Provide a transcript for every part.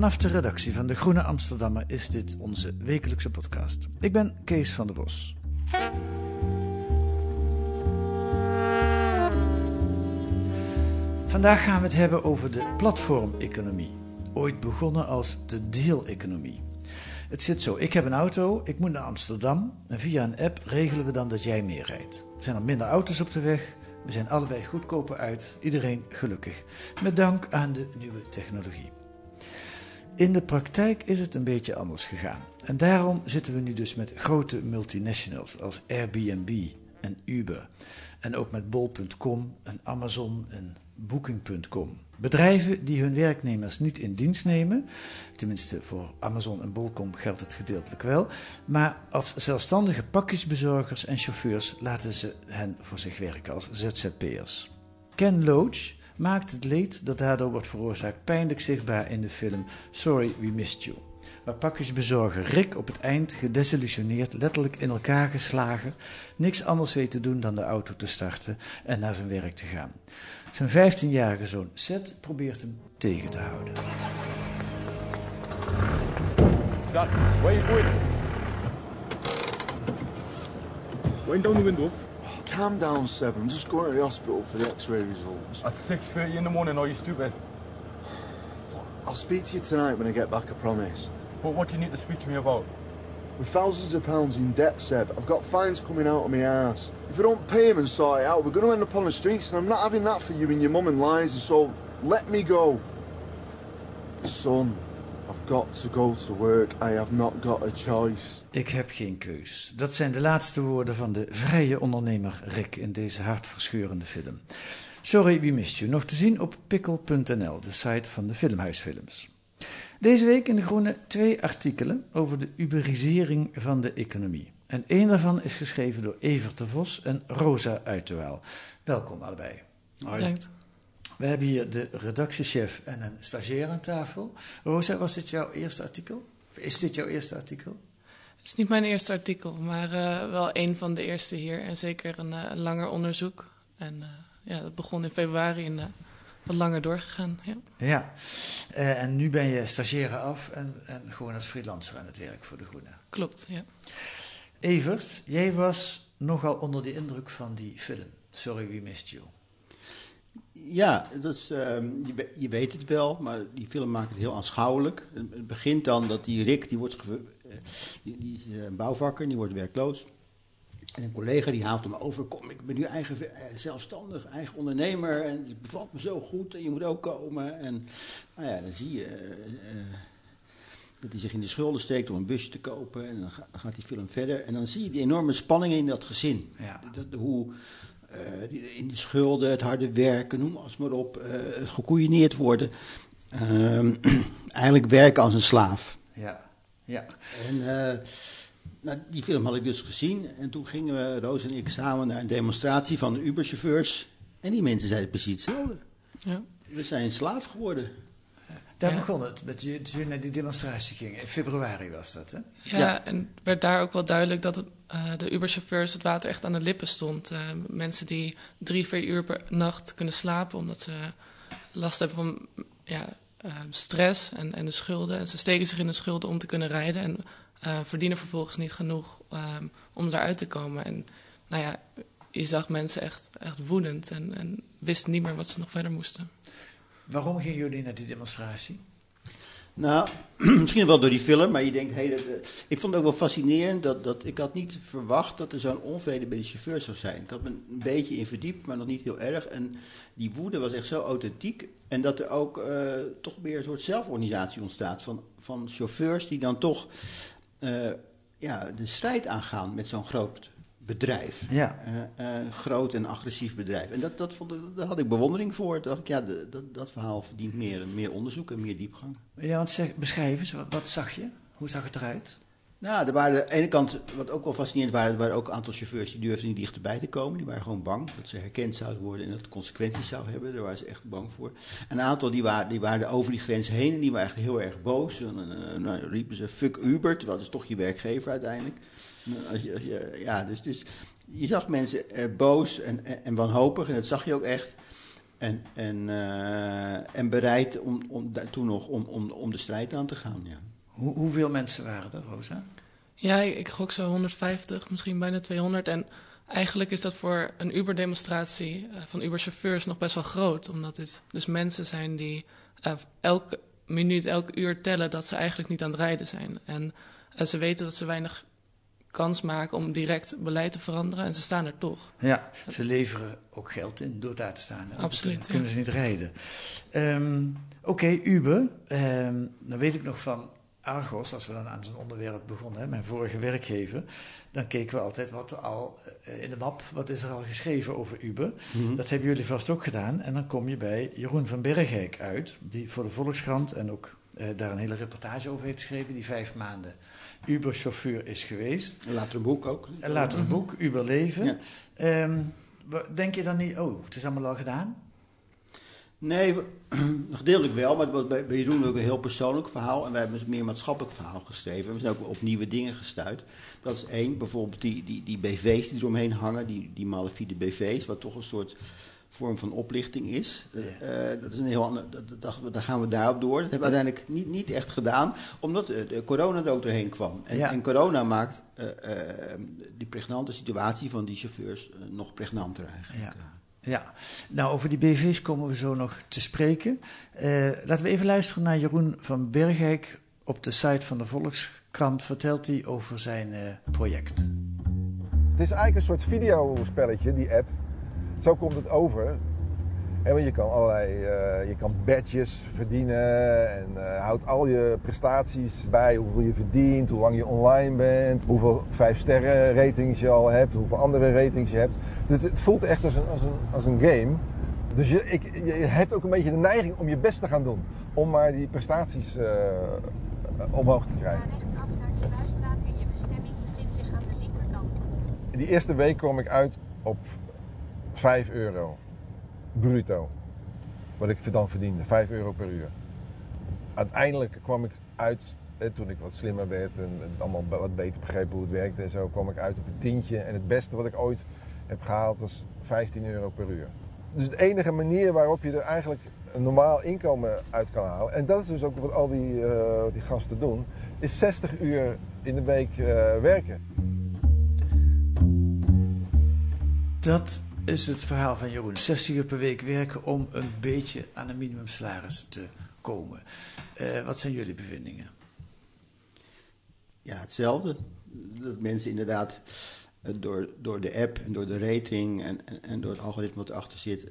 Vanaf de redactie van De Groene Amsterdammer is dit onze wekelijkse podcast. Ik ben Kees van der Bos. Vandaag gaan we het hebben over de platformeconomie. Ooit begonnen als de deal-economie. Het zit zo, ik heb een auto, ik moet naar Amsterdam en via een app regelen we dan dat jij meer rijdt. Er zijn er minder auto's op de weg, we zijn allebei goedkoper uit, iedereen gelukkig. Met dank aan de nieuwe technologie. In de praktijk is het een beetje anders gegaan. En daarom zitten we nu dus met grote multinationals als Airbnb en Uber. En ook met Bol.com en Amazon en Booking.com. Bedrijven die hun werknemers niet in dienst nemen, tenminste voor Amazon en Bol.com geldt het gedeeltelijk wel, maar als zelfstandige pakjesbezorgers en chauffeurs laten ze hen voor zich werken als ZZP'ers. Ken Loach maakt het leed dat daardoor wordt veroorzaakt pijnlijk zichtbaar in de film Sorry We Missed You. Waar pakjesbezorger Rick op het eind gedesillusioneerd, letterlijk in elkaar geslagen, niks anders weet te doen dan de auto te starten en naar zijn werk te gaan. Zijn 15-jarige zoon Seth probeert hem tegen te houden. Dad, where you going? Going down the window. Calm down, Seb. I'm just going to the hospital for the x-ray results. At 6.30 in the morning, are you stupid? I'll speak to you tonight when I get back, I promise. But what do you need to speak to me about? We're thousands of pounds in debt, Seb. I've got fines coming out of my ass. If I don't pay them and sort it out, we're going to end up on the streets, and I'm not having that for you and your mum and Liza, so let me go. Son, I've got to go to work. I have not got a choice. Ik heb geen keus. Dat zijn de laatste woorden van de vrije ondernemer Rick in deze hartverscheurende film. Sorry, wie mist you? Nog te zien op pikkel.nl, de site van de Filmhuisfilms. Deze week in De Groene twee artikelen over de uberisering van de economie. En één daarvan is geschreven door Evert de Vos en Rosa Uiterwaal. Welkom allebei. Bedankt. We hebben hier de redactiechef en een stagiair aan tafel. Rosa, was dit jouw eerste artikel? Of is dit jouw eerste artikel? Het is niet mijn eerste artikel, maar eh, wel een van de eerste hier. En zeker een eh, langer onderzoek. En eh, ja, dat begon in februari en wat langer doorgegaan. Ja. Ja, en nu ben je stagiaire af en, en gewoon als freelancer aan het werk voor De Groene. Klopt, ja. Evert, jij was nogal onder de indruk van die film. Sorry, we missed you. Ja, dat is, ehm, je, je weet het wel, maar die film maakt het heel aanschouwelijk. Het begint dan dat die Rick, die, wordt eh, die, die is eh, een bouwvakker, die wordt werkloos. En een collega die haalt hem over, kom, ik ben nu eigen, eh, zelfstandig, eigen ondernemer en het bevalt me zo goed en je moet ook komen. En nou ja, dan zie je dat hij zich in de schulden steekt om een busje te kopen en dan gaat die film verder. En dan zie je die enorme spanningen in dat gezin. Ja. Dat, hoe eh, die- in de schulden, het harde werken, noem alles maar op, eh, het gekoeieneerd worden. Ehm, eigenlijk werken als een slaaf. Ja, ja. En eh, nou, die film had ik dus gezien. En toen gingen we, Roos en ik, samen naar een demonstratie van de Uberchauffeurs. En die mensen zeiden precies hetzelfde. Ja. We zijn slaaf geworden. Daar Ja. begon het, met je, toen je naar die demonstratie ging. In februari was dat, hè? Ja, Ja. en werd daar ook wel duidelijk dat het, eh, de Uberchauffeurs het water echt aan de lippen stond. Eh, mensen die drie, vier uur per nacht kunnen slapen omdat ze last hebben van ja, eh, stress en, en de schulden. En ze steken zich in de schulden om te kunnen rijden en eh, verdienen vervolgens niet genoeg ehm, om eruit te komen. En nou ja, je zag mensen echt, echt woedend en, en wisten niet meer wat ze nog verder moesten. Waarom gingen jullie naar die demonstratie? Nou, misschien wel door die film, maar je denkt, hey, eh, ik vond het ook wel fascinerend dat, dat ik had niet verwacht dat er zo'n onvrede bij de chauffeurs zou zijn. Ik had me een beetje in verdiept, maar nog niet heel erg. En die woede was echt zo authentiek. En dat er ook uh, toch weer een soort zelforganisatie ontstaat van, van chauffeurs die dan toch uh, ja, de strijd aangaan met zo'n groot bedrijf. Ja. Uh, uh, groot en agressief bedrijf. En dat, dat vond, daar had ik bewondering voor. Toen dacht ik, ja, de, dat, dat verhaal verdient meer, meer onderzoek en meer diepgang. Ja, want zeg, beschrijf eens, wat, wat zag je? Hoe zag het eruit? Nou, er waren aan de ene kant, wat ook wel fascinerend waren, er waren ook een aantal chauffeurs die durfden niet dichterbij te komen. Die waren gewoon bang dat ze herkend zouden worden en dat het consequenties zou hebben. Daar waren ze echt bang voor. En een aantal die waren, die waren over die grens heen en die waren echt heel erg boos. En dan nou, riepen ze fuck Uber, terwijl dat is toch je werkgever uiteindelijk. Als je, als je, ja, dus, dus je zag mensen eh, boos en, en, en, wanhopig en dat zag je ook echt. En, en, uh, en bereid om, om, toen nog om, om, om de strijd aan te gaan. Ja. Hoe, hoeveel mensen waren er, Rosa? Ja, ik gok zo 150, misschien bijna 200. En eigenlijk is dat voor een Uber-demonstratie uh, van Uber-chauffeurs nog best wel groot. Omdat dit dus mensen zijn die uh, elke minuut, elk uur tellen dat ze eigenlijk niet aan het rijden zijn. En uh, ze weten dat ze weinig kans maken om direct beleid te veranderen. En ze staan er toch. Ja, ze leveren ook geld in door daar te staan. Absoluut. Dan kunnen ja. ze niet rijden. Um, Oké, okay, Uber. Um, dan weet ik nog van Argos, als we dan aan zo'n onderwerp begonnen, hè, mijn vorige werkgever, dan keken we altijd wat er al uh, in de map, wat is er al geschreven over Uber. Mm -hmm. Dat hebben jullie vast ook gedaan. En dan kom je bij Jeroen van Bergijk uit, die voor de Volkskrant en ook uh, daar een hele reportage over heeft geschreven, die vijf maanden Uber-chauffeur is geweest. En later een boek ook. En later een boek, Uber Leven. Ja. Um, denk je dan niet, oh, het is allemaal al gedaan? Nee, gedeeltelijk wel, maar bij Jeroen ook een heel persoonlijk verhaal. En wij hebben een meer maatschappelijk verhaal geschreven. We zijn ook op nieuwe dingen gestuurd. Dat is één, bijvoorbeeld die, die, die BV's die eromheen hangen, die, die malafide BV's, wat toch een soort vorm van oplichting is. Ja. Uh, dat is een heel ander, dat, dat, daar gaan we daarop door. Dat hebben we uiteindelijk niet, niet echt gedaan, omdat de, de corona er ook doorheen kwam. En, ja. en corona maakt uh, uh, die pregnante situatie van die chauffeurs nog pregnanter eigenlijk. Ja. Ja, nou over die BV's komen we zo nog te spreken. Uh, laten we even luisteren naar Jeroen van Bergijk. Op de site van de Volkskrant vertelt hij over zijn uh, project. Het is eigenlijk een soort videospelletje, die app. Zo komt het over. En want je kan allerlei, uh, je kan badges verdienen en uh, houdt al je prestaties bij. Hoeveel je verdient, hoe lang je online bent, hoeveel 5 sterren ratings je al hebt, hoeveel andere ratings je hebt. Dus het voelt echt als een, als een, als een game. Dus je, ik, je hebt ook een beetje de neiging om je best te gaan doen. Om maar die prestaties uh, omhoog te krijgen. Rechtsaf naar de Sluisstraat en je bestemming bevindt zich aan de linkerkant. Die eerste week kwam ik uit op 5 euro bruto. Wat ik dan verdiende, 5 euro per uur. Uiteindelijk kwam ik uit, toen ik wat slimmer werd en allemaal wat beter begreep hoe het werkte en zo, kwam ik uit op een tientje. En het beste wat ik ooit heb gehaald was 15 euro per uur. Dus de enige manier waarop je er eigenlijk een normaal inkomen uit kan halen, en dat is dus ook wat al die, uh, die gasten doen, is 60 uur in de week uh, werken. Dat is het verhaal van Jeroen. 60 uur per week werken om een beetje aan een minimumsalaris te komen. Uh, wat zijn jullie bevindingen? Ja, hetzelfde. Dat mensen inderdaad door, door de app en door de rating en, en, en door het algoritme wat erachter zit,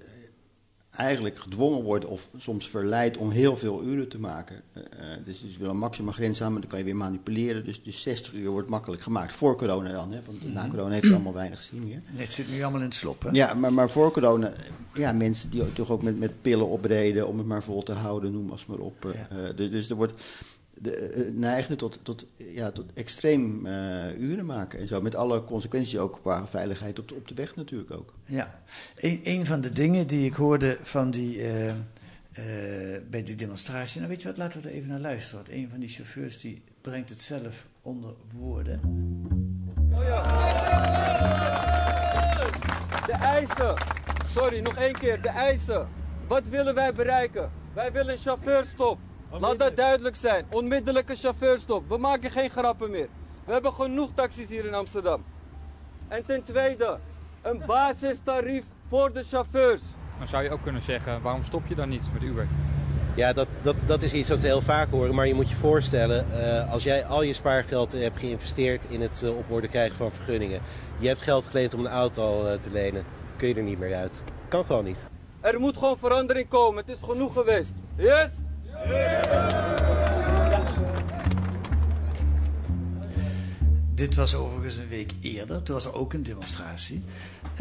eigenlijk gedwongen worden of soms verleid om heel veel uren te maken. Uh, dus je wil een maximum grens aan, maar dan kan je weer manipuleren. Dus, dus 60 uur wordt makkelijk gemaakt. Voor corona dan, hè, want mm -hmm. na corona heeft het allemaal weinig zin meer. Dit zit nu allemaal in het slop, hè? Ja, maar, maar voor corona, ja, mensen die toch ook met, met pillen opreden om het maar vol te houden, noem als maar op. Uh, ja. dus, dus er wordt de, uh, neigde tot, tot, ja, tot extreem uh, uren maken en zo. Met alle consequenties ook qua veiligheid op de, op de weg natuurlijk ook. Ja, een, een van de dingen die ik hoorde van die, uh, bij die demonstratie... Nou weet je wat, laten we er even naar luisteren. Want een van die chauffeurs die brengt het zelf onder woorden. Oh ja. De eisen. Sorry, nog één keer. De eisen. Wat willen wij bereiken? Wij willen een chauffeurstop. Laat dat duidelijk zijn. Onmiddellijke chauffeurstop. We maken geen grappen meer. We hebben genoeg taxis hier in Amsterdam. En ten tweede, een basistarief voor de chauffeurs. Dan zou je ook kunnen zeggen, waarom stop je dan niet met Uber? Ja, dat, dat, dat is iets wat we heel vaak horen. Maar je moet je voorstellen, uh, als jij al je spaargeld hebt geïnvesteerd in het uh, op orde krijgen van vergunningen. Je hebt geld geleend om een auto uh, te lenen. Kun je er niet meer uit. Kan gewoon niet. Er moet gewoon verandering komen. Het is genoeg geweest. Yes? Dit was overigens een week eerder. Toen was er ook een demonstratie.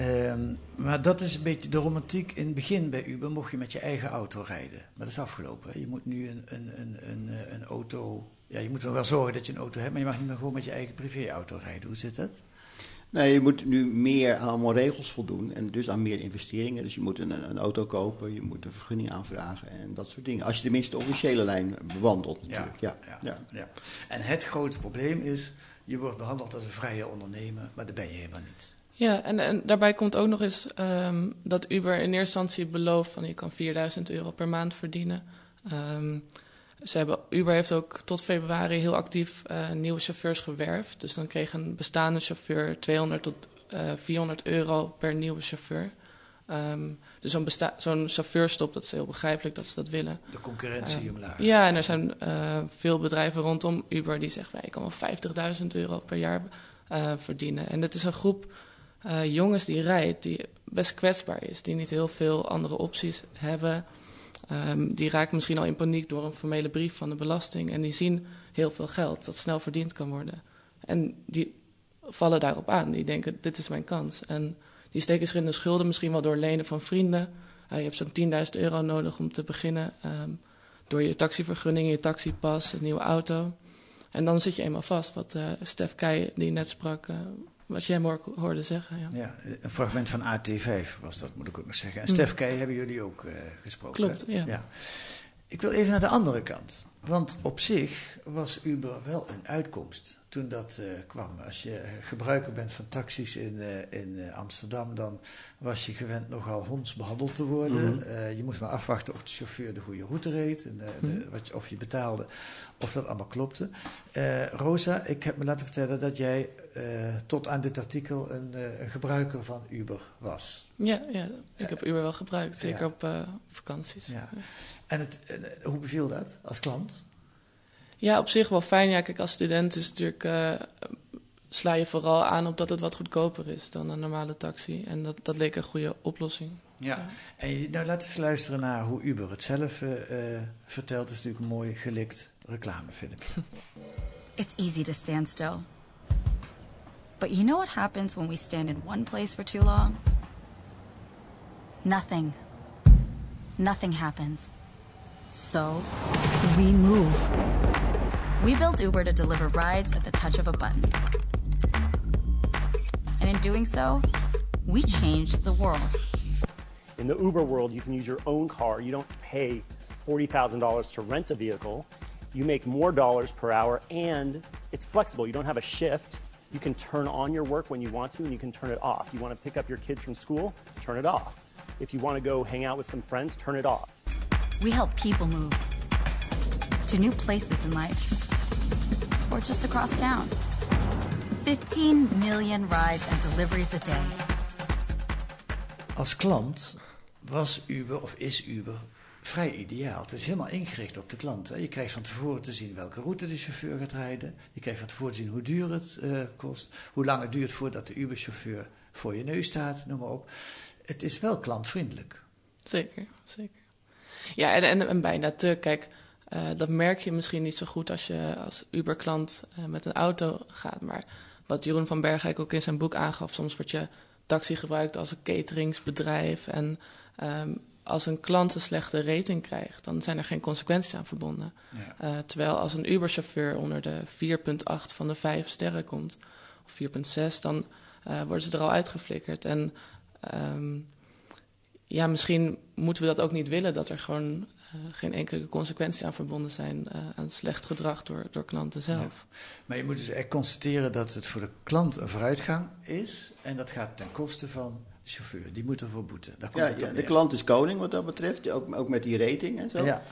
Um, maar dat is een beetje de romantiek. In het begin bij Uber mocht je met je eigen auto rijden. Maar dat is afgelopen. Je moet nu een, een, een, een, een auto... Ja, je moet er wel zorgen dat je een auto hebt, maar je mag niet meer gewoon met je eigen privéauto rijden. Hoe zit dat? Nee, je moet nu meer aan allemaal regels voldoen en dus aan meer investeringen. Dus je moet een, een auto kopen, je moet een vergunning aanvragen en dat soort dingen. Als je tenminste de officiële lijn bewandelt natuurlijk. Ja, ja, ja. ja. En het grote probleem is, je wordt behandeld als een vrije ondernemer, maar dat ben je helemaal niet. Ja, en, en daarbij komt ook nog eens um, dat Uber in eerste instantie belooft van je kan 4000 euro per maand verdienen. Um, ze hebben, Uber heeft ook tot februari heel actief uh, nieuwe chauffeurs gewerfd. Dus dan kreeg een bestaande chauffeur 200 tot uh, 400 euro per nieuwe chauffeur. Um, dus zo'n zo'n chauffeurstop, dat is heel begrijpelijk dat ze dat willen. De concurrentie uh, omlaag. Ja, en er zijn veel bedrijven rondom Uber die zeggen... ik kan wel 50.000 euro per jaar verdienen. En dat is een groep jongens die rijdt, die best kwetsbaar is. Die niet heel veel andere opties hebben. Um, die raken misschien al in paniek door een formele brief van de belasting. En die zien heel veel geld dat snel verdiend kan worden. En die vallen daarop aan. Die denken, dit is mijn kans. En die steken zich in de schulden, misschien wel door lenen van vrienden. Uh, je hebt zo'n 10.000 euro nodig om te beginnen. Um, door je taxivergunning, je taxipas, een nieuwe auto. En dan zit je eenmaal vast, wat uh, Stef Keij, die net sprak, uh, wat jij hoorde zeggen. Ja. ja. een fragment van AT5 was dat, moet ik ook nog zeggen. En Stef Keij hebben jullie ook uh, gesproken. Klopt, ja. ja. Ik wil even naar de andere kant. Want op zich was Uber wel een uitkomst toen dat uh, kwam. Als je gebruiker bent van taxis in, uh, in uh, Amsterdam, dan was je gewend nogal hondsbehandeld te worden. Mm -hmm. je moest maar afwachten of de chauffeur de goede route reed, en de, mm -hmm. de, wat je, of je betaalde, of dat allemaal klopte. Rosa, ik heb me laten vertellen dat jij tot aan dit artikel een, een, gebruiker van Uber was. Ja, ja ik heb Uber wel gebruikt, zeker ja. op vakanties. Ja. En het, hoe beviel dat als klant? Ja, op zich wel fijn. Ja, kijk, als student is natuurlijk, uh, sla je vooral aan op dat het wat goedkoper is dan een normale taxi. En dat, dat leek een goede oplossing. Ja, ja. en nou, laten we eens luisteren naar hoe Uber het zelf uh, uh, vertelt. Het is natuurlijk een mooi gelikt reclamefilmpje. It's easy to stand still. But you know what happens when we stand in one place for too long? Nothing. Nothing happens. So, we move. We built Uber to deliver rides at the touch of a button. And in doing so, we changed the world. In the Uber world, you can use your own car. You don't pay $40,000 to rent a vehicle. You make more dollars per hour, and it's flexible. You don't have a shift. You can turn on your work when you want to, and you can turn it off. You want to pick up your kids from school, turn it off. If you want to go hang out with some friends, turn it off. We help people move to new places in life or just across town. 15 million rides and deliveries a day. Als klant was Uber of is Uber vrij ideaal. Het is helemaal ingericht op de klant. Hè. Je krijgt van tevoren te zien welke route de chauffeur gaat rijden. Je krijgt van tevoren te zien hoe duur het uh, kost. Hoe lang het duurt voordat de Uber-chauffeur voor je neus staat, noem maar op. Het is wel klantvriendelijk. Zeker, zeker. Ja, en, en, en bijna te. Kijk, uh, dat merk je misschien niet zo goed als je als Uber-klant uh, met een auto gaat. Maar wat Jeroen van Bergijk ook in zijn boek aangaf, soms wordt je taxi gebruikt als een cateringsbedrijf. En um, als een klant een slechte rating krijgt, dan zijn er geen consequenties aan verbonden. Ja. Uh, terwijl als een Uber-chauffeur onder de 4,8 van de 5 sterren komt, of 4,6, dan worden ze er al uitgeflikkerd. En um, ja, misschien moeten we dat ook niet willen, dat er gewoon geen enkele consequenties aan verbonden zijn uh, aan slecht gedrag door, door klanten zelf. Ja. Maar je moet dus echt constateren dat het voor de klant een vooruitgang is en dat gaat ten koste van de chauffeur. Die moet ervoor boeten. Daar komt ja, het ja, op de neer. klant is koning wat dat betreft, ook, ook met die rating en zo. Ja.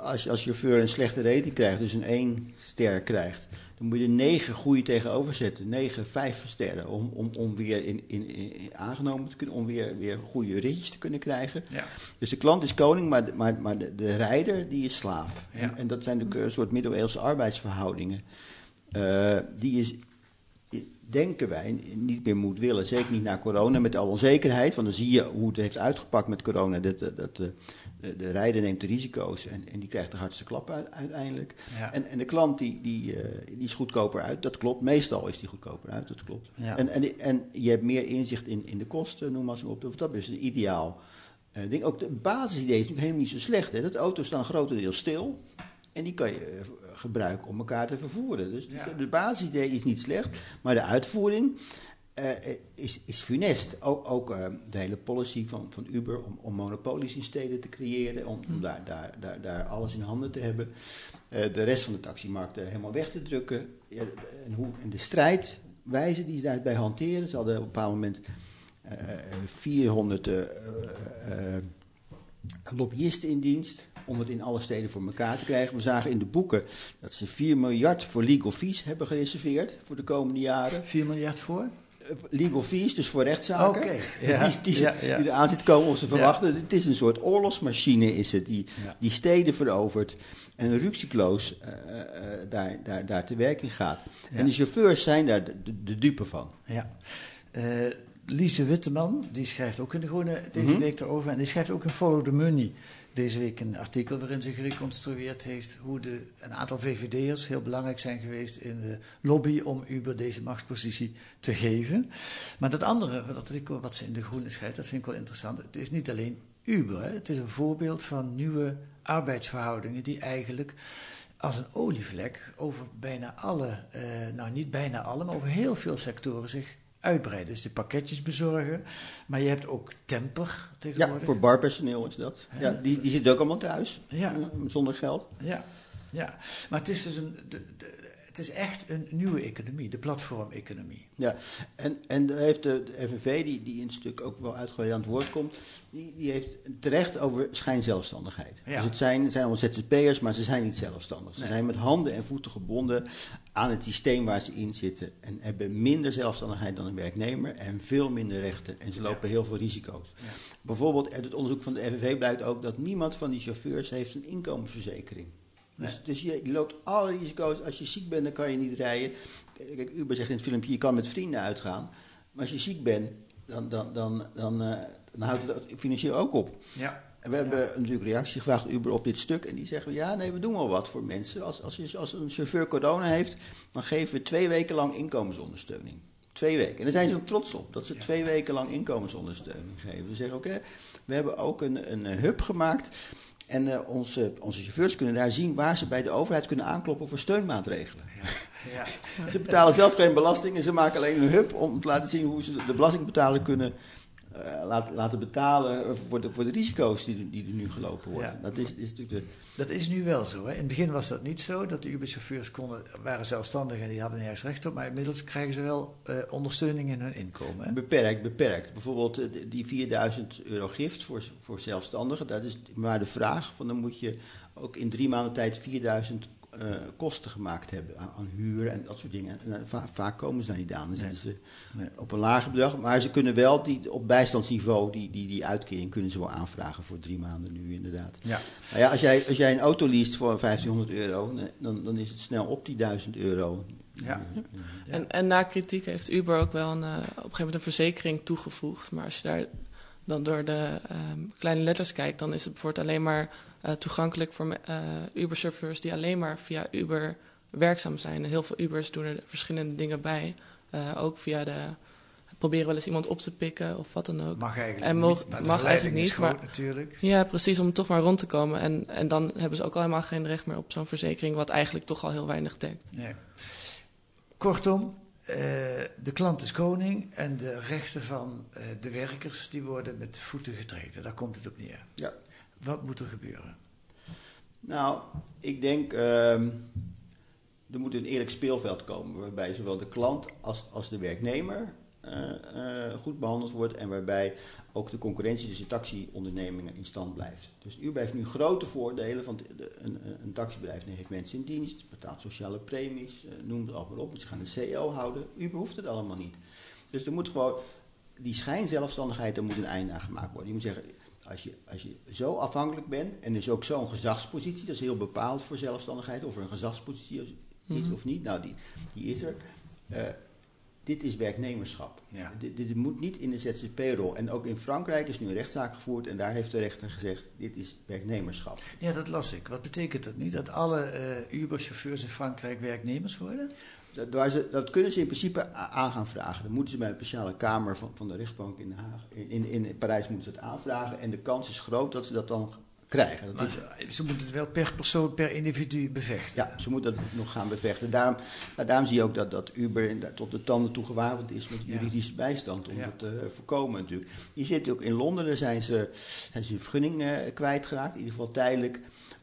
Als je als chauffeur een slechte rating krijgt, dus een 1 ster krijgt, dan moet je negen goede tegenover zetten. Negen vijf sterren. Om, om, om weer in, in, in- aangenomen te kunnen, om weer, weer goede ritjes te kunnen krijgen. Ja. Dus de klant is koning, maar, de- maar, maar de, de rijder die is slaaf. Ja. En, en dat zijn natuurlijk een soort middeleeuwse arbeidsverhoudingen. Eh, die is, denken wij, niet meer moet willen. Zeker niet na corona, met alle onzekerheid. Want dan zie je hoe het heeft uitgepakt met corona. Dat, dat, dat de, de, de rijder neemt de risico's en, en die krijgt de hardste klap uit- uiteindelijk. Ja. En, en de klant die, die, eh, die is goedkoper uit. Dat klopt. Meestal is die goedkoper uit. Dat klopt. Ja. En, en, en je hebt meer inzicht in, in de kosten, noem maar eens op. Dat is een ideaal eh, ding. Ook de basisidee is natuurlijk helemaal niet zo slecht. Hè? Dat auto's staan grotendeels stil. En die kan je eh, gebruiken om elkaar te vervoeren. Dus Ja. de, de basisidee is niet slecht, maar de uitvoering eh, is, is funest. Ook, ook eh, de hele policy van, van Uber om, om monopolies in steden te creëren, om, om daar, daar, daar, daar alles in handen te hebben. Eh, de rest van de taximarkt eh, helemaal weg te drukken. Ja, en, hoe, en de strijdwijze die ze daarbij hanteren. Ze hadden op een bepaald moment eh, eh, 400 eh, eh, eh, lobbyisten in dienst om het in alle steden voor elkaar te krijgen. We zagen in de boeken dat ze 4 miljard voor legal fees hebben gereserveerd voor de komende jaren. 4 miljard voor? Legal fees, dus voor rechtszaken. Ja, die, die, ja, ja. die eraan zit komen of ze verwachten. Het is een soort oorlogsmachine is het, die, die steden verovert en ruksikloos eh, daar, daar, daar te werk in gaat. En de chauffeurs zijn daar de, dupe van. Ja. Eh, Lise Witteman, die schrijft ook in de Groene deze Mhm. week erover. En die schrijft ook in Follow the Money deze week een artikel waarin ze gereconstrueerd heeft hoe de, een aantal VVD'ers heel belangrijk zijn geweest in de lobby om Uber deze machtspositie te geven. Maar dat andere, dat artikel wat ze in de Groene schrijft, dat vind ik wel interessant. Het is niet alleen Uber, het is een voorbeeld van nieuwe arbeidsverhoudingen die eigenlijk als een olievlek over bijna alle, eh, nou niet bijna alle, maar over heel veel sectoren zich uitbreiden. Dus de pakketjes bezorgen, maar je hebt ook temper Ja, tegenwoordig. voor barpersoneel is dat. Ja, die, die zitten ook allemaal thuis, Ja. eh, zonder geld. Ja, ja. maar het is dus een, de, de, het is echt een nieuwe economie, de platformeconomie. Ja, en, en daar heeft de, de FNV, die, die in het stuk ook wel uitgebreid aan het woord komt, die, die heeft terecht over schijnzelfstandigheid. Ja. Dus het zijn, het zijn allemaal ZZP'ers, maar ze zijn niet zelfstandig. Ze Nee. zijn met handen en voeten gebonden aan het systeem waar ze in zitten. En hebben minder zelfstandigheid dan een werknemer en veel minder rechten. En ze lopen heel veel risico's. Bijvoorbeeld, uit het onderzoek van de FNV blijkt ook dat niemand van die chauffeurs heeft een inkomensverzekering. Dus, Nee. dus je, loopt alle risico's. Als je ziek bent, dan kan je niet rijden. Kijk, Uber zegt in het filmpje, je kan met vrienden uitgaan. Maar als je ziek bent, dan, dan, dan, dan, eh, dan houdt het financieel ook op. Ja. En we hebben natuurlijk reactie gevraagd Uber op dit stuk. En die zeggen, ja, nee, we doen wel wat voor mensen. Als, als, je, als een chauffeur corona heeft, dan geven we twee weken lang inkomensondersteuning. Twee weken. En daar zijn ze ook trots op, dat ze twee weken lang inkomensondersteuning geven. We zeggen, oké, we hebben ook een, een hub gemaakt. En eh, onze, onze chauffeurs kunnen daar zien waar ze bij de overheid kunnen aankloppen voor steunmaatregelen. Ja. Ze betalen zelf geen belasting en ze maken alleen een hub om te laten zien hoe ze de belastingbetaler kunnen eh, laten, laten betalen voor de, voor de risico's die, die er nu gelopen worden. Ja. Dat is, is natuurlijk de, Dat is nu wel zo. Hè? In het begin was dat niet zo, dat de Uber-chauffeurs konden, waren zelfstandig en die hadden nergens recht op. Maar inmiddels krijgen ze wel eh, ondersteuning in hun inkomen. Hè? Beperkt, beperkt. Bijvoorbeeld eh, die 4000 euro gift voor, voor zelfstandigen, dat is maar de vraag. Van dan moet je ook in drie maanden tijd 4000 eh, kosten gemaakt hebben aan, aan huur en dat soort dingen. En, eh, va- vaak komen ze daar niet aan. Dan zitten ze Nee. op een lager bedrag. Maar ze kunnen wel die, op bijstandsniveau die, die, die uitkering kunnen ze wel aanvragen voor drie maanden nu inderdaad. Ja. Nou ja, als, jij, als jij een auto leest voor 1500 euro, dan, dan is het snel op die 1000 euro. Ja. En, en na kritiek heeft Uber ook wel een, eh, op een gegeven moment een verzekering toegevoegd. Maar als je daar dan door de ehm, kleine letters kijkt, dan is het bijvoorbeeld alleen maar eh, toegankelijk voor eh, Uber-chauffeurs die alleen maar via Uber werkzaam zijn. Heel veel Ubers doen er verschillende dingen bij. Eh, ook via de. Proberen wel eens iemand op te pikken of wat dan ook. Mag eigenlijk en niet, mogen- mag eigenlijk niet. maar, natuurlijk. Ja, precies, om toch maar rond te komen. En, en dan hebben ze ook al helemaal geen recht meer op zo'n verzekering, wat eigenlijk toch al heel weinig dekt. Nee. Kortom, eh, de klant is koning en de rechten van eh, de werkers die worden met voeten getreden. Daar komt het op neer. Ja. Wat moet er gebeuren? Nou, ik denk, ehm, er moet een eerlijk speelveld komen waarbij zowel de klant als, als de werknemer eh, eh, goed behandeld wordt en waarbij ook de concurrentie tussen taxiondernemingen in stand blijft. Dus Uber heeft nu grote voordelen, want een, een taxibedrijf heeft mensen in dienst, betaalt sociale premies, uh, noem het allemaal op, ze gaan een CO houden. Uber hoeft het allemaal niet. Dus er moet gewoon, die schijnzelfstandigheid, er moet een einde aan gemaakt worden. Je moet zeggen, als je, als je zo afhankelijk bent en dus ook zo'n gezagspositie, dat is heel bepaald voor zelfstandigheid, of er een gezagspositie is mm -hmm. of niet, nou die, die is er. Uh, dit is werknemerschap. Ja. Dit, dit, moet niet in de ZZP-rol. En ook in Frankrijk is nu een rechtszaak gevoerd en daar heeft de rechter gezegd: dit is werknemerschap. Ja, dat las ik. Wat betekent dat nu? Dat alle uh, Uber-chauffeurs in Frankrijk werknemers worden? Dat, ze, dat, kunnen ze in principe aan gaan vragen. Dan moeten ze bij een speciale kamer van, van de rechtbank in, Haag, in, in, in Parijs moeten ze het aanvragen. En de kans is groot dat ze dat dan krijgen. Dat is, ze moeten het wel per persoon, per individu bevechten. Ja, ze moeten dat nog gaan bevechten. Daarom, nou, daarom zie je ook dat, dat Uber tot de tanden toe gewapend is met juridische bijstand. Om ja. dat te voorkomen natuurlijk. Je zit ook in Londen, daar zijn ze, zijn ze hun vergunning uh, kwijtgeraakt. In ieder geval tijdelijk.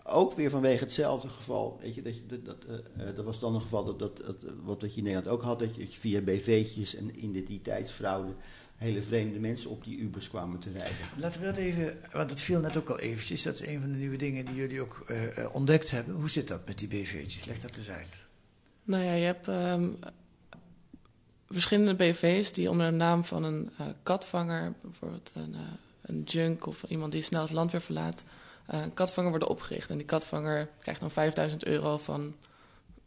Ook weer vanwege hetzelfde geval. Weet je, dat, dat, dat, uh, dat was dan een geval dat, dat, dat, wat, wat je in Nederland ook had. Dat je via BV'tjes en identiteitsfraude hele vreemde mensen op die Ubers kwamen te rijden. Laten we dat even, want dat viel net ook al eventjes. Dat is een van de nieuwe dingen die jullie ook uh, ontdekt hebben. Hoe zit dat met die BV'tjes? Leg dat eens uit. Nou ja, je hebt um, verschillende BV's die onder de naam van een uh, katvanger, bijvoorbeeld een, uh, een junk of iemand die snel het land weer verlaat, een katvanger worden opgericht. En die katvanger krijgt dan 5000 euro van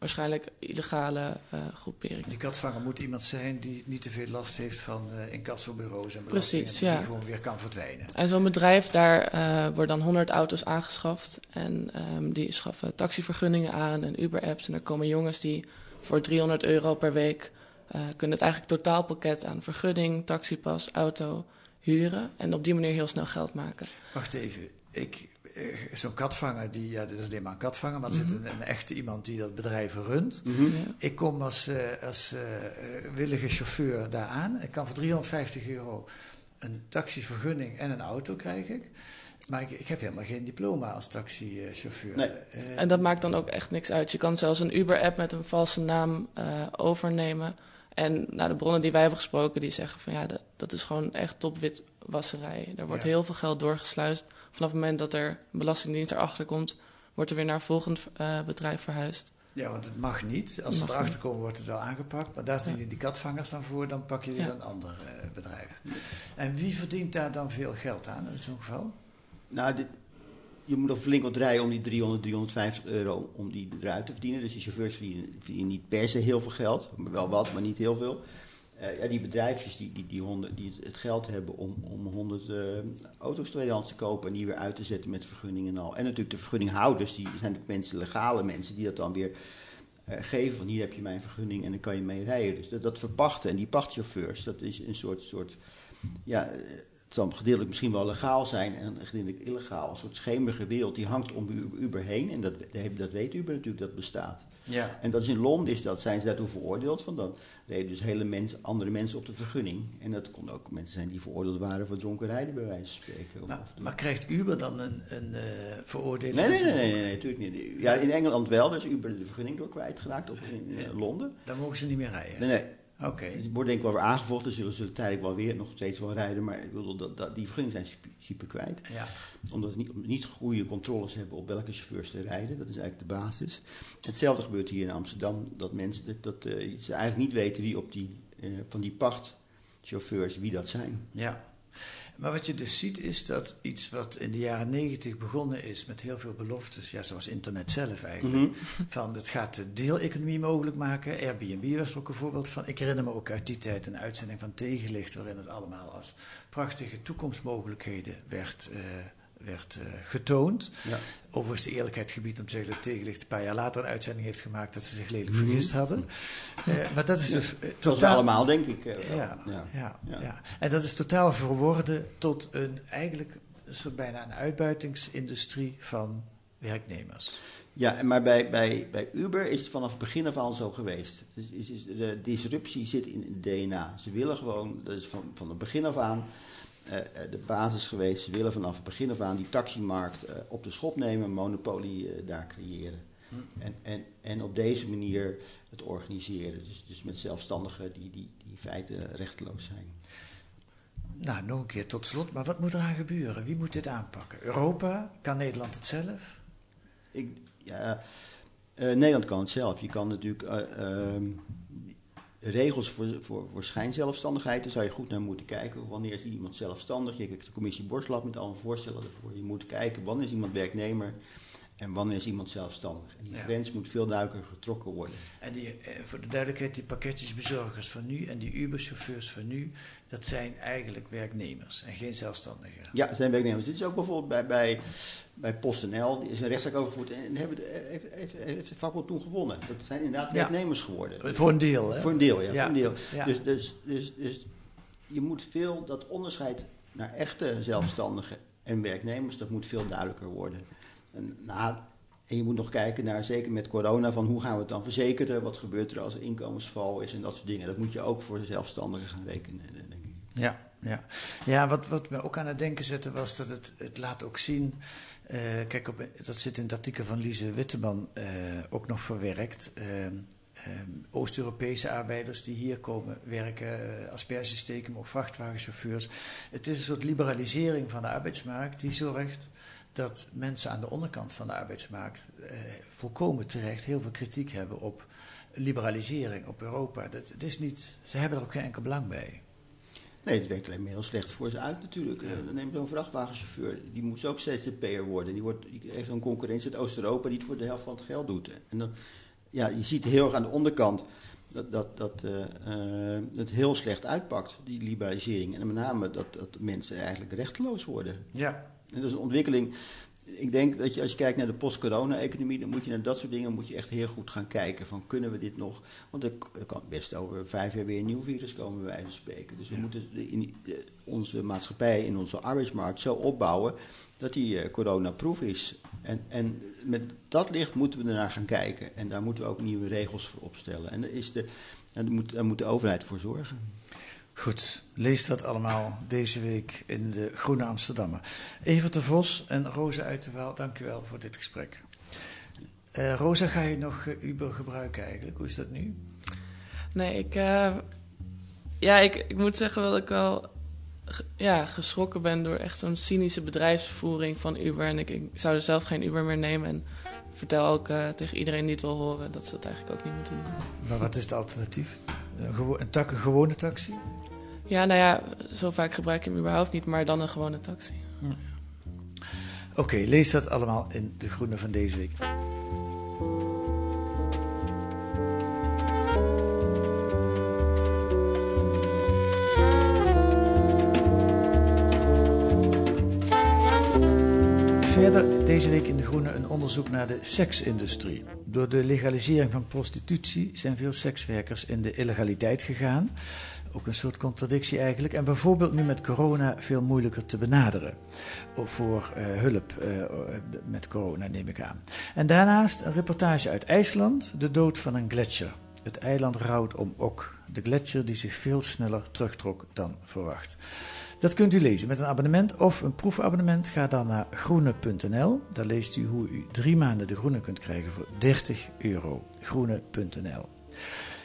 waarschijnlijk illegale uh, groepering. Die katvanger moet iemand zijn die niet te veel last heeft van uh, incassobureaus en Precies, die ja. gewoon weer kan verdwijnen. En zo'n bedrijf, daar uh, worden dan 100 auto's aangeschaft en um, die schaffen taxivergunningen aan en Uber-apps. En er komen jongens die voor 300 euro per week kunnen het eigenlijk totaalpakket aan vergunning, taxipas, auto huren en op die manier heel snel geld maken. Wacht even, ik zo'n katvanger, die, ja, dat is alleen maar een katvanger, maar er mm -hmm. zit een, een, echte iemand die dat bedrijf runt. Mm -hmm. Ik kom als, uh, als uh, willige chauffeur daar aan. Ik kan voor 350 euro een taxivergunning en een auto krijg ik. Maar ik, ik heb helemaal geen diploma als taxichauffeur. Nee. Uh, en dat maakt dan ook echt niks uit. Je kan zelfs een Uber-app met een valse naam overnemen. En nou, de bronnen die wij hebben gesproken, die zeggen van ja, dat, dat is gewoon echt topwitwasserij. Er wordt ja. heel veel geld doorgesluist. Vanaf het moment dat er een belastingdienst erachter komt, wordt er weer naar een volgend uh, bedrijf verhuisd. Ja, want het mag niet. Als ze erachter komen, wordt het wel aangepakt. Maar daar zijn ja. die katvangers dan voor, dan pak je weer ja. een ander uh, bedrijf. En wie verdient daar dan veel geld aan in zo'n geval? Nou, dit, je moet nog flink wat rijden om die 300, 350 euro om die eruit te verdienen. Dus die chauffeurs verdienen, verdienen niet per se heel veel geld. Wel wat, maar niet heel veel. Uh, ja, die bedrijfjes die, die, die, honderd, die het geld hebben om, om 100 uh, auto's tweedehands te kopen en die weer uit te zetten met vergunningen en al. En natuurlijk de vergunninghouders, die zijn de mensen, legale mensen, die dat dan weer uh, geven. Van hier heb je mijn vergunning en dan kan je mee rijden. Dus dat, dat verpachten en die pachtchauffeurs, dat is een soort, soort ja, het zal gedeeltelijk misschien wel legaal zijn en gedeeltelijk illegaal. Een soort schemerige wereld die hangt om Uber heen. En dat, dat weet Uber natuurlijk, dat bestaat. Ja. En dat is in Londen, is dat, zijn ze daartoe veroordeeld. Van dan reden dus hele mens, andere mensen op de vergunning. En dat konden ook mensen zijn die veroordeeld waren voor dronken rijden, bij wijze van spreken. Maar, maar krijgt Uber dan een, een uh, veroordeling? Nee, nee, nee, nee, nee, nee, natuurlijk niet. Ja, in Engeland wel, dus Uber de vergunning door kwijtgeraakt op, in Londen. Dan mogen ze niet meer rijden? Nee, nee. Oké. Okay. Het wordt denk ik wel weer aangevochten, zullen ze tijdelijk wel weer nog steeds wel rijden, maar ik bedoel, dat, dat, die vergunningen zijn super kwijt. Ja. Omdat ze niet, niet goede controles hebben op welke chauffeurs te rijden, dat is eigenlijk de basis. Hetzelfde gebeurt hier in Amsterdam, dat mensen dat, dat uh, ze eigenlijk niet weten wie op die, uh, van die pachtchauffeurs, wie dat zijn. Ja. Maar wat je dus ziet is dat iets wat in de jaren negentig begonnen is met heel veel beloftes, ja, zoals internet zelf eigenlijk, Mhm. mm -hmm. van het gaat de deeleconomie mogelijk maken. Airbnb was er ook een voorbeeld van. Ik herinner me ook uit die tijd een uitzending van Tegenlicht, waarin het allemaal als prachtige toekomstmogelijkheden werd, uh, werd uh, getoond. Ja. Overigens de eerlijkheid gebied om te zeggen dat Tegenlicht een paar jaar later een uitzending heeft gemaakt dat ze zich lelijk Mhm. vergist hadden. Uh, maar dat is Ja, dus zoals totaal... we allemaal, denk ik, eh, ja, Ja. ja. En dat is totaal verworden tot een eigenlijk een soort bijna een uitbuitingsindustrie van werknemers. Ja, maar bij, bij, bij Uber is het vanaf het begin af aan zo geweest. Dus is, is, de disruptie zit in het DNA. Ze willen gewoon, dat is van, van het begin af aan de basis geweest. Ze willen vanaf het begin af aan die taximarkt uh, op de schop nemen, een monopolie daar creëren. En, en, en op deze manier het organiseren. Dus, dus met zelfstandigen die, die, die in feite rechteloos zijn. Nou, nog een keer tot slot. Maar wat moet eraan gebeuren? Wie moet dit aanpakken? Europa? Kan Nederland het zelf? Ik, ja, uh, Nederland kan het zelf. Je kan natuurlijk uh, uh, regels voor, voor, voor schijnzelfstandigheid, daar zou je goed naar moeten kijken. Wanneer is iemand zelfstandig? Je kijkt de commissie Borslab met allemaal voorstellen ervoor. Je moet kijken wanneer is iemand werknemer en wanneer is iemand zelfstandig. En die Ja. grens moet veel duidelijker getrokken worden. En die, eh, voor de duidelijkheid, die pakketjesbezorgers van nu en die Uber-chauffeurs van nu, dat zijn eigenlijk werknemers en geen zelfstandigen. Ja, zijn werknemers. Dit is ook bijvoorbeeld bij, bij, bij PostNL. Die is een rechtszaak overgevoerd en hebben de, heeft, heeft, heeft de vakbond toen gewonnen. Dat zijn inderdaad Ja. werknemers geworden. Voor een deel, hè? Voor een deel, ja. Ja. Voor een deel. Dus, dus, dus, dus je moet veel, dat onderscheid naar echte zelfstandigen en werknemers, dat moet veel duidelijker worden. En, nou, je moet nog kijken naar, zeker met corona, van hoe gaan we het dan verzekeren? Wat gebeurt er als er inkomensval is en dat soort dingen. Dat moet je ook voor de zelfstandigen gaan rekenen, denk ik. Ja, ja. ja wat, wat me ook aan het denken zette was dat het, het laat ook zien. eh, kijk, op, dat zit in het artikel van Lise Witteman eh, ook nog verwerkt. Ehm, ehm, Oost-Europese arbeiders die hier komen werken, uh, maar ook vrachtwagenchauffeurs. Het is een soort liberalisering van de arbeidsmarkt die zorgt dat mensen aan de onderkant van de arbeidsmarkt eh, volkomen terecht heel veel kritiek hebben op liberalisering, op Europa. Dat, het is niet, ze hebben er ook geen enkel belang bij. Nee, het werkt alleen maar heel slecht voor ze uit natuurlijk. Ja. Neem zo'n vrachtwagenchauffeur, die moet ook steeds de PR worden. Die, wordt, die heeft een concurrentie uit Oost-Europa die het voor de helft van het geld doet. En dan, ja, je ziet heel erg aan de onderkant dat, dat, dat uh, uh, het heel slecht uitpakt, die liberalisering. En met name dat, dat mensen eigenlijk rechteloos worden. Ja. En dat is een ontwikkeling. Ik denk dat je als je kijkt naar de post-corona-economie, dan moet je naar dat soort dingen moet je echt heel goed gaan kijken. Van kunnen we dit nog? Want er, er kan best over vijf jaar weer een nieuw virus komen, bij wijze van spreken. Dus we ja. moeten de, in, de, onze maatschappij en onze arbeidsmarkt zo opbouwen dat die uh, coronaproof is. En, en met dat licht moeten we ernaar gaan kijken. En daar moeten we ook nieuwe regels voor opstellen. En daar, is de, en daar, moet, daar moet de overheid voor zorgen. Goed, lees dat allemaal deze week in de Groene Amsterdammer. Evert de Vos en Rosa u wel voor dit gesprek. Uh, Rosa, ga je nog uh, Uber gebruiken eigenlijk? Hoe is dat nu? Nee, ik, uh, ja, ik, ik moet zeggen dat ik wel ja, geschrokken ben door echt zo'n cynische bedrijfsvoering van Uber. En ik, ik zou er zelf geen Uber meer nemen. En vertel ook tegen iedereen die het wil horen dat ze dat eigenlijk ook niet moeten doen. Maar wat is het alternatief? Een, gewo een, een gewone taxi? Ja, nou ja, zo vaak gebruik ik hem überhaupt niet, maar dan een gewone taxi. Hm. Oké, lees dat allemaal in De Groene van deze week. Verder deze week in De Groene een onderzoek naar de seksindustrie. Door de legalisering van prostitutie zijn veel sekswerkers in de illegaliteit gegaan. Ook een soort contradictie eigenlijk. En bijvoorbeeld nu met corona veel moeilijker te benaderen. Voor uh, hulp uh, met corona neem ik aan. En daarnaast een reportage uit IJsland. De dood van een gletsjer. Het eiland rouwt om Ok. De gletsjer die zich veel sneller terugtrok dan verwacht. Dat kunt u lezen met een abonnement of een proefabonnement. Ga dan naar groene.nl. Daar leest u hoe u drie maanden de groene kunt krijgen voor 30 euro. Groene.nl.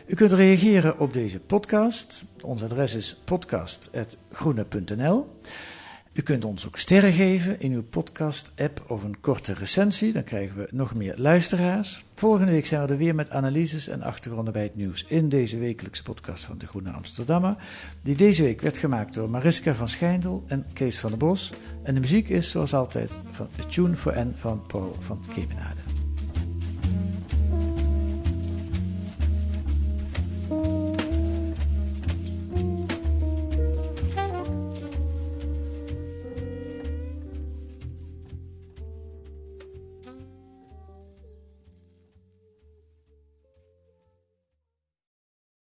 U kunt reageren op deze podcast. Ons adres is podcast.groene.nl. U kunt ons ook sterren geven in uw podcast-app of een korte recensie. Dan krijgen we nog meer luisteraars. Volgende week zijn we er weer met analyses en achtergronden bij het nieuws in deze wekelijkse podcast van De Groene Amsterdammer. Die deze week werd gemaakt door Mariska van Schijndel en Kees van der Bos. En de muziek is zoals altijd van The Tune for N van Paul van Kemenade.